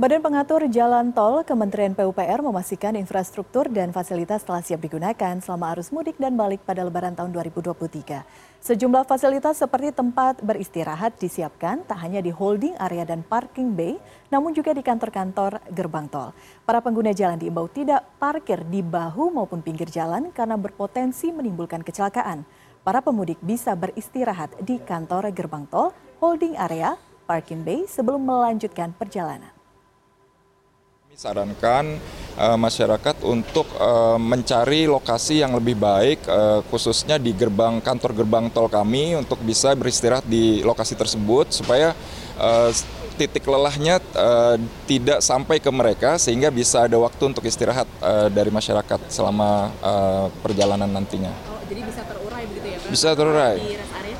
Badan Pengatur Jalan Tol Kementerian PUPR memastikan infrastruktur dan fasilitas telah siap digunakan selama arus mudik dan balik pada lebaran tahun 2023. Sejumlah fasilitas seperti tempat beristirahat disiapkan tak hanya di holding area dan parking bay, namun juga di kantor-kantor gerbang tol. Para pengguna jalan diimbau tidak parkir di bahu maupun pinggir jalan karena berpotensi menimbulkan kecelakaan. Para pemudik bisa beristirahat di kantor gerbang tol, holding area, parking bay sebelum melanjutkan perjalanan. Kami sarankan uh, masyarakat untuk uh, mencari lokasi yang lebih baik, uh, khususnya di gerbang kantor gerbang tol kami untuk bisa beristirahat di lokasi tersebut supaya uh, titik lelahnya uh, tidak sampai ke mereka sehingga bisa ada waktu untuk istirahat uh, dari masyarakat selama uh, perjalanan nantinya. Oh, jadi bisa terurai begitu ya Pak? Bisa terurai. Di rest area